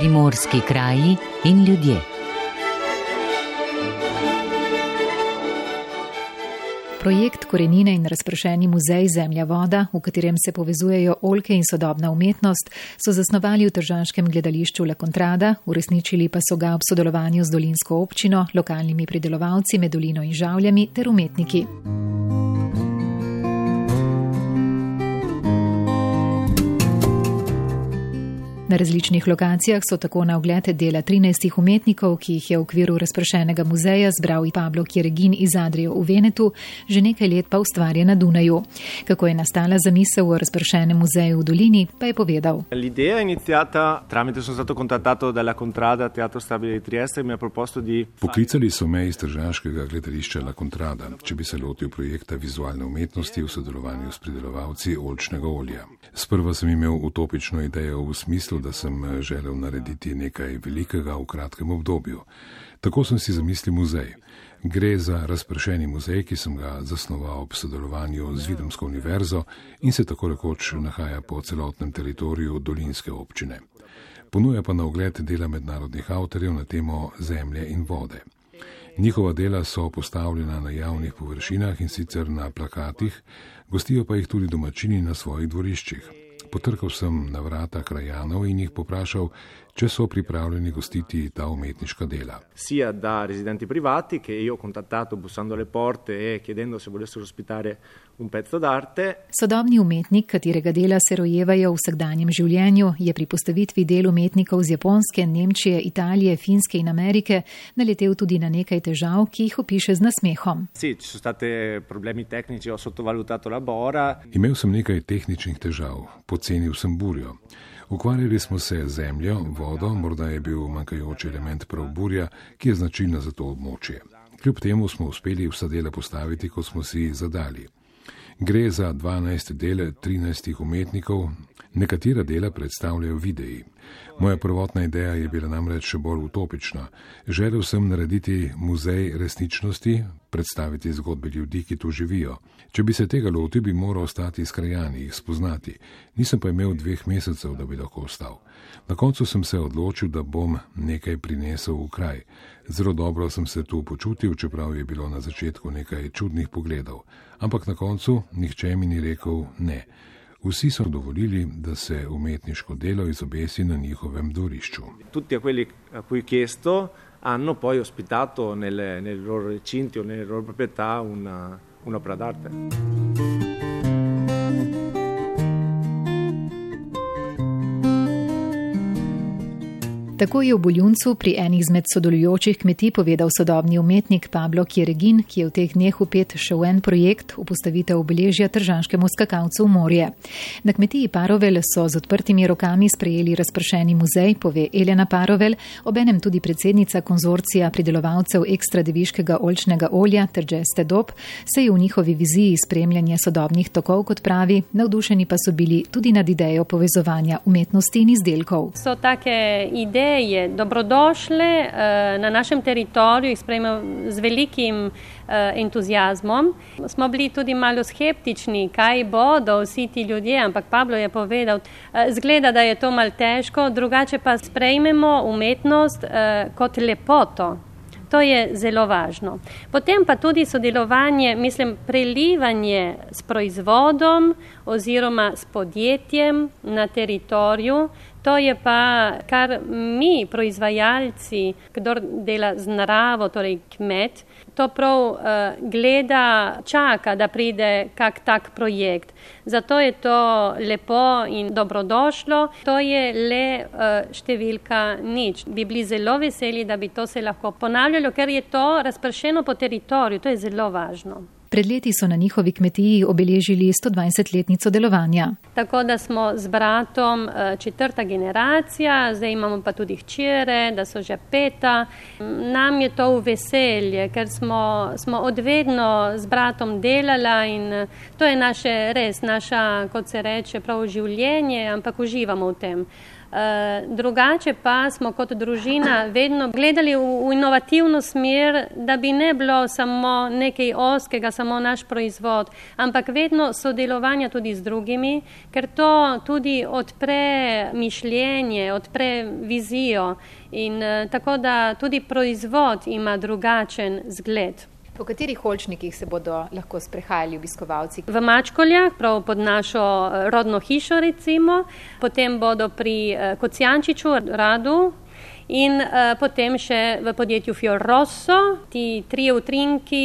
primorski kraji in ljudje. Projekt Korenine in razpršeni muzej Zemlja voda, v katerem se povezujejo olke in sodobna umetnost, so zasnovali v Tržanskem gledališču La Contrada, uresničili pa so ga ob sodelovanju z dolinsko občino, lokalnimi pridelovalci med dolino in žavljami ter umetniki. Na različnih lokacijah so tako na ogled dela 13 umetnikov, ki jih je v okviru razprašenega muzeja zbral i Pablo Kjeregin iz Adrijo v Venetu, že nekaj let pa ustvarja na Dunaju. Kako je nastala zamisel v razprašenem muzeju v Dolini, pa je povedal. L'idea è iniziata tramite sono stato contattato dalla Contrada Teatro Stabile di Trieste e mi ha proposto di Poklicali so me iz Tržaškega gledališča La Contrada, če bi se lotil projekta vizualne umetnosti v sodelovanju s pridelovalci olčnega olja. Sprva sem imel utopično idejo v smislu, da sem eh, želel narediti nekaj velikega v kratkem obdobju. Tako sem si zamislil muzej. Gre za razpršeni muzej, ki sem ga zasnoval ob sodelovanju z Videmsko univerzo in se tako rekoč nahaja po celotnem teritoriju Dolinske občine. Ponuja pa na ogled dela mednarodnih avtorjev na temo zemlje in vode. Njihova dela so postavljena na javnih površinah in sicer na plakatih, gostijo pa jih tudi domačini na svojih dvoriščih. Potrkal sem na vrata krajanov in jih poprašal, če so pripravljeni gostiti ta umetniška dela. sia da residenti privati che io ho contattato bussando alle porte e chiedendo se volessero ospitare un pezzo d'arte. Sodobni umetnik, katerega dela se rojevajo v vsakdanjem življenju, je pri postavitvi del umetnikov z Japonske, Nemčije, Italije, Finske in Amerike naletel tudi na nekaj težav, ki jih opiše z nasmehom. Sì, ci sono stati problemi tecnici, ho sottovalutato la bora. Imel sem nekaj tehničnih težav, pocenil sem burjo. Ukvarjali smo se z zemljo, vodo, morda je bil manjkajoči element prav burja, ki je značilna za to območje. Kljub temu smo uspeli vsa dela postaviti, kot smo si zadali. Gre za 12 dele 13 umetnikov, nekatera dela predstavljajo videi. Moja prvotna ideja je bila namreč še bolj utopična. Želel sem narediti muzej resničnosti, predstaviti zgodbe ljudi, ki tu živijo. Če bi se tega lotil, bi moral ostati s krajani, jih spoznati. Nisem pa imel dveh mesecev, da bi lahko ostal. Na koncu sem se odločil, da bom nekaj prinesel v kraj. Zelo dobro sem se tu počutil, čeprav je bilo na začetku nekaj čudnih pogledov. Ampak na koncu nihče mi ni rekel ne. Vsi so dovolili, da se umetniško delo izobesi na njihovem dvorišču. Tutti quelli a cui chiesto hanno poi ospitato nelle, nei loro recinti o nelle loro proprietà una, un'opera d'arte. Tako je v Boljuncu pri enih izmed sodelujočih kmetij povedal sodobni umetnik Pablo Kjeregin, ki je v teh dneh upet še v en projekt upostavitev obeležja tržanskemu skakalcu v morje. Na kmetiji Parovel so z odprtimi rokami sprejeli razpršeni muzej, pove Elena Parovel, obenem tudi predsednica konzorcija pridelovalcev ekstra deviškega olčnega olja ter Jeste Dob, se je v njihovi viziji spremljanje sodobnih tokov, kot pravi, navdušeni pa so bili tudi nad idejo povezovanja umetnosti in izdelkov. So take ideje dobrodošle eh, na našem teritoriju, jih sprejmemo z velikim eh, entuzijazmom. Smo bili tudi malo skeptični, kaj bodo vsi ti ljudje, ampak Pablo je povedal, eh, zgleda, da je to mal težko, drugače pa sprejmemo umetnost kot lepoto. To je zelo važno. Potem pa tudi sodelovanje, mislim, prelivanje s proizvodom oziroma s podjetjem na teritoriju. To je pa, kar mi, proizvajalci, kdo dela z naravo, torej kmet, to prav uh, gleda, čaka, da pride kak tak projekt. Zato je to lepo in dobrodošlo. To je le uh, številka nič. Bi bili zelo veseli, da bi to se lahko ponavljalo, ker je to razpršeno po teritoriju. To je zelo važno. Pred leti so na njihovi kmetiji obeležili 120-letnico delovanja. Tako da smo z bratom četrta generacija, zdaj imamo pa tudi hčere, da so že peta. Nam je to v veselje, ker smo, smo odvedno z bratom delala in to je naše res, naša, kot se reče, prav življenje, ampak uživamo v tem. Eh, drugače pa smo kot družina vedno gledali v, v inovativno smer, da bi ne bilo samo nekaj oskega, samo naš proizvod, ampak vedno sodelovanja tudi z drugimi, ker to tudi odpre mišljenje, odpre vizijo in uh, tako da tudi proizvod ima drugačen zgled. Po katerih olčnikih se bodo lahko sprehajali obiskovalci? V Mačkoljah, prav pod našo eh, rodno hišo, recimo, potem bodo pri eh, Kocijančiču, Radu. In uh, potem še v podjetju Fior Rosso, ti tri utrinki,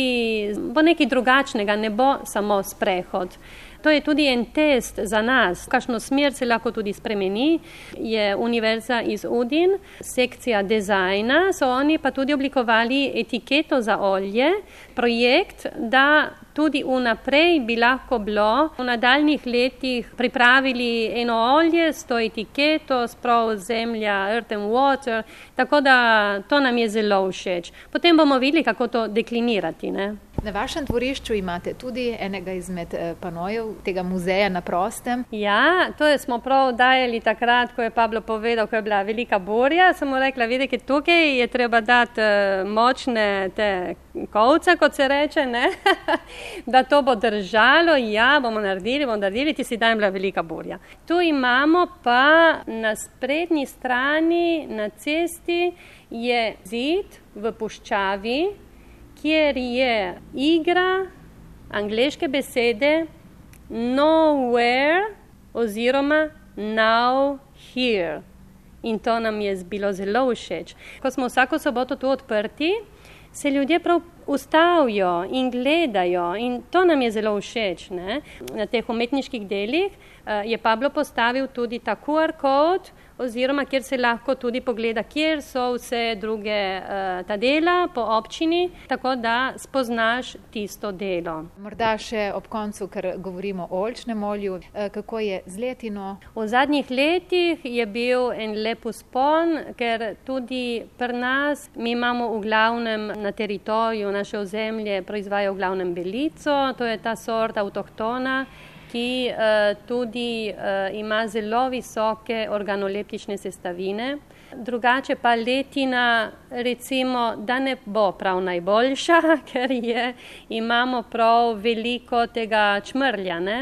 bo nekaj drugačnega, ne bo samo sprehod. To je tudi en test za nas, kakšno smer se lahko tudi spremeni. Je univerza iz Udin, sekcija dizajna, so oni pa tudi oblikovali etiketo za olje, projekt, da tudi vnaprej bi lahko bilo v nadaljnih letih pripravili eno olje s to etiketo, sprav zemlja, earth and water, tako da to nam je zelo všeč. Potem bomo videli, kako to deklinirati. Ne? Na vašem dvorišču imate tudi enega izmed eh, panojev tega muzeja na prostem. Ja, to smo prav dajali takrat, ko je Pablo povedal, ko je bila velika borja. Sem mu rekla, vidite, tukaj je treba dati eh, močne te kovce, kot se reče, da to bo držalo. Ja, bomo naredili, bomo naredili, ti si dajem bila velika borja. Tu imamo pa na sprednji strani, na cesti, je zid v puščavi, kjer je igra angliške besede nowhere oziroma now here. In to nam je bilo zelo všeč. Ko smo vsako soboto tu odprti, se ljudje prav ustavijo in gledajo in to nam je zelo všeč. Ne? Na teh umetniških delih uh, je Pablo postavil tudi ta QR kod, oziroma kjer se lahko tudi pogleda, kjer so vse druge uh, ta dela po občini, tako da spoznaš tisto delo. Morda še ob koncu, ker govorimo o olčnem olju, uh, kako je z letino? V zadnjih letih je bil en lep uspon, ker tudi pri nas mi imamo v glavnem na teritoriju naše ozemlje proizvajajo v glavnem belico, to je ta sort avtohtona ki uh, tudi uh, ima zelo visoke organoleptične sestavine. Drugače pa letina, recimo, da ne bo prav najboljša, ker je, imamo prav veliko tega čmrlja. Ne?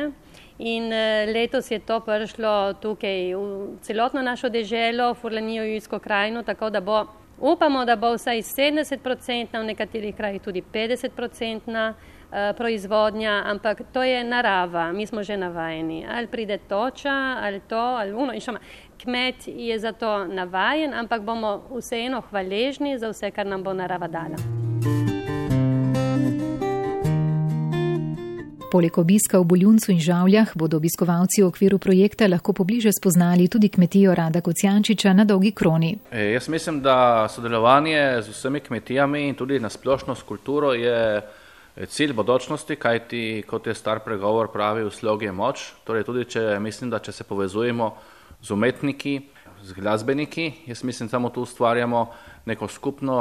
In uh, letos je to prišlo tukaj v celotno našo deželo, Furlanijo Jujsko krajino, tako da bo, upamo, da bo vsaj 70%, v nekaterih krajih tudi 50%. Eh, proizvodnja, ampak to je narava, mi smo že navajeni. Ali pride toča, ali to, ali uno. Šama, kmet je za to navajen, ampak bomo vseeno hvaležni za vse, kar nam bo narava dala. Poleg obiska v Boljuncu in Žavljah bodo obiskovalci v okviru projekta lahko pobliže spoznali tudi kmetijo Rada Kocijančiča na Dolgi kroni. E, jaz mislim, da sodelovanje z vsemi kmetijami in tudi na splošno s kulturo je cilj bodočnosti, kajti kot je star pregovor pravi, v slogi je moč. Torej tudi, če mislim, da če se povezujemo z umetniki, z glasbeniki, jaz mislim, samo tu ustvarjamo neko skupno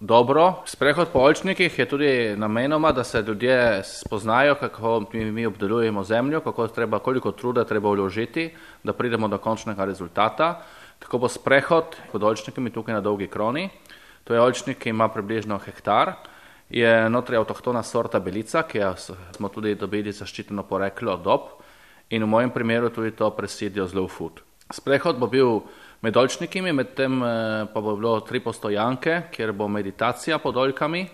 dobro. Sprehod po oljčnikih je tudi namenoma, da se ljudje spoznajo, kako mi, mi obdelujemo zemljo, kako treba, koliko truda treba vložiti, da pridemo do končnega rezultata. Tako bo sprehod pod oljčnikami tukaj na dolgi kroni. To je oljčnik, ki ima približno hektar je notri avtohtona sorta belica, ki smo tudi dobili zaščiteno poreklo dob in v mojem primeru tudi to presedijo zelo food. Sprehod bo bil med dolčnikimi, medtem eh, pa bo bilo tri postojanke, kjer bo meditacija pod oljkami,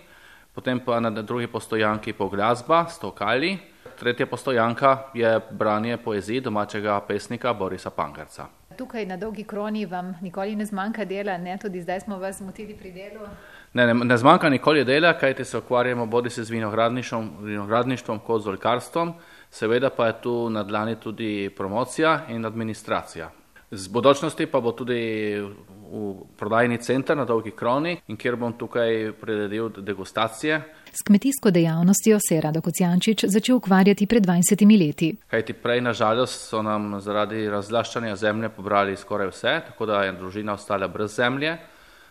potem pa na drugi postojanki po glasba, stokali, tretja postojanka je branje poezije domačega pesnika Borisa Pankarca. Tukaj na dolgi kroni vam nikoli ne zmanjka dela, ne? tudi zdaj smo vas motili pri delu. Ne, ne, ne zmanjka nikoli dela, kajti se ukvarjamo bodi se z vinogradništvom, vinogradništvom kot z oljkarstvom, seveda pa je tu na dlani tudi promocija in administracija. Z bodočnosti pa bo tudi v prodajni center na Dolgi kroni in kjer bom tukaj priredil degustacije. S kmetijsko dejavnostjo se je Rado Kocijančič začel ukvarjati pred 20 leti. Kajti prej nažalost so nam zaradi razlaščanja zemlje pobrali skoraj vse, tako da je družina ostala brez zemlje.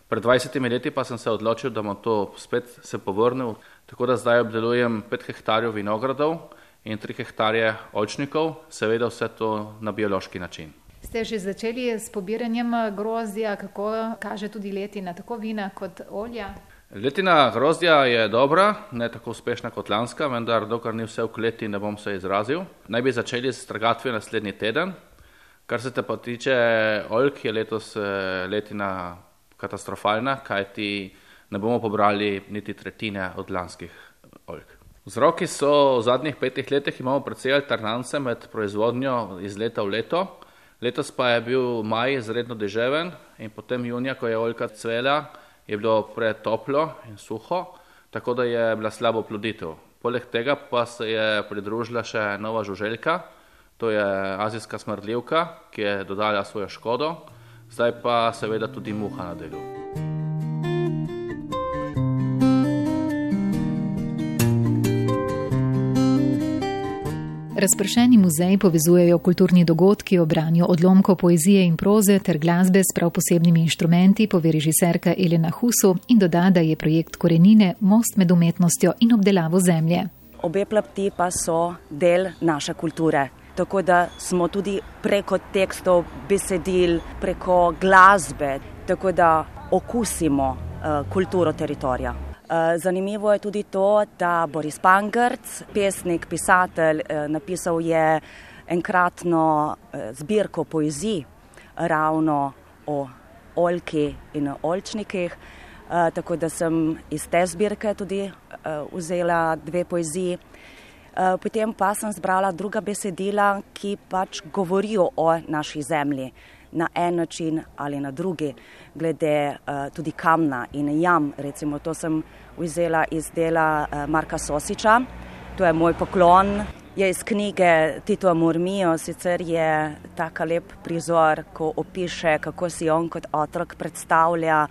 Pred 20 leti pa sem se odločil, da bom to spet se povrnil, tako da zdaj obdelujem 5 hektarjev vinogradov in 3 hektarje oljčnikov, seveda vse to na biološki način. Ste že začeli s pobiranjem grozdja, kako kaže tudi letina, tako vina kot olja? Letina grozdja je dobra, ne tako uspešna kot lanska, vendar dokler ni vse v kleti, ne bom se izrazil. Naj bi začeli s trgatvijo naslednji teden. Kar se te pa tiče oljk, je letos eh, letina katastrofalna, kajti ne bomo pobrali niti tretjine od lanskih oljk. Vzroki so v zadnjih petih letih imamo precej alternance med proizvodnjo iz leta v leto. Letos pa je bil maj izredno deževen in potem junija, ko je oljka cvela, je bilo pretoplo in suho, tako da je bila slabo ploditev. Poleg tega pa se je pridružila še nova žuželjka, to je azijska smrdljivka, ki je dodala svojo škodo, zdaj pa seveda tudi muha na delu. Razpršeni muzej povezujejo kulturni dogodki o branju odlomkov poezije in proze ter glasbe s prav posebnimi inštrumenti, pove režiserka Elena Husu in doda, da je projekt Korenine most med umetnostjo in obdelavo zemlje. Obe plati pa so del naše kulture. Tako da smo tudi preko tekstov, besedil, preko glasbe, tako da okusimo uh, kulturo teritorija. Eh, zanimivo je tudi to, da Boris Pangrc, pesnik, pisatelj, eh, napisal je enkratno zbirko poezij ravno o oljki in oljčnikih, tako da sem iz te zbirke tudi vzela dve poeziji. Potem pa sem zbrala druga besedila, ki pač govorijo o naši zemlji na en način ali na drugi, glede uh, tudi kamna in jam. Recimo, to sem vzela iz dela uh, Marka Sosiča, to je moj poklon. Je iz knjige Tito Murmijo, sicer je tako lep prizor, ko opiše, kako si on kot otrok predstavlja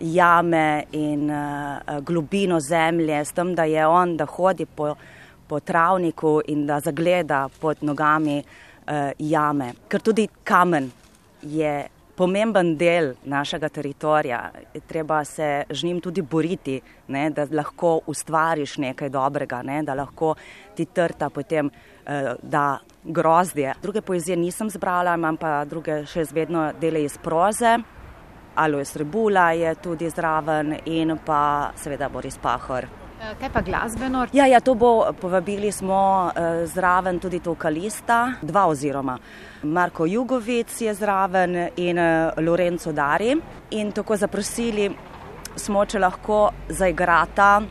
jame in uh, globino zemlje, s tem, da je on, da hodi po, po travniku in da zagleda pod nogami uh, jame. Ker tudi kamen je pomemben del našega teritorija. Treba se z njim tudi boriti, ne, da lahko ustvariš nekaj dobrega, ne, da lahko ti trta potem eh, da grozdje. Druge poezije nisem zbrala, imam pa druge še zvedno dele iz proze. Alois Rebula je tudi zraven in pa seveda Boris Pahor. Eh, kaj pa glasbeno? Ja, ja, to bo, povabili smo uh, zraven tudi to kalista, dva oziroma. Marko Jugovic je zraven in uh, Lorenzo Dari. In tako zaprosili smo, če lahko zaigrata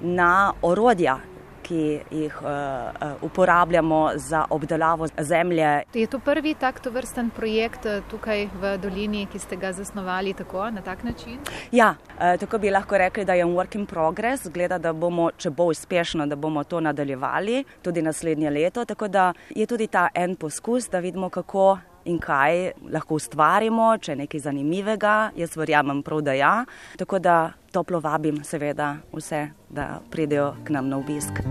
na orodja, ki jih uh, uporabljamo za obdelavo zemlje. Je to prvi tak tovrsten projekt eh, tukaj v dolini, ki ste ga zasnovali tako, na tak način? Ja, tako bi lahko rekli, da je work in progress. Gleda, da bomo, če bo uspešno, da bomo to nadaljevali tudi naslednje leto. Tako da je tudi ta en poskus, da vidimo, kako. In kaj lahko ustvarimo, če je nekaj zanimivega, jaz verjamem prav, da ja. Tako da toplo vabim, seveda, vse, da pridejo k nam na obisk.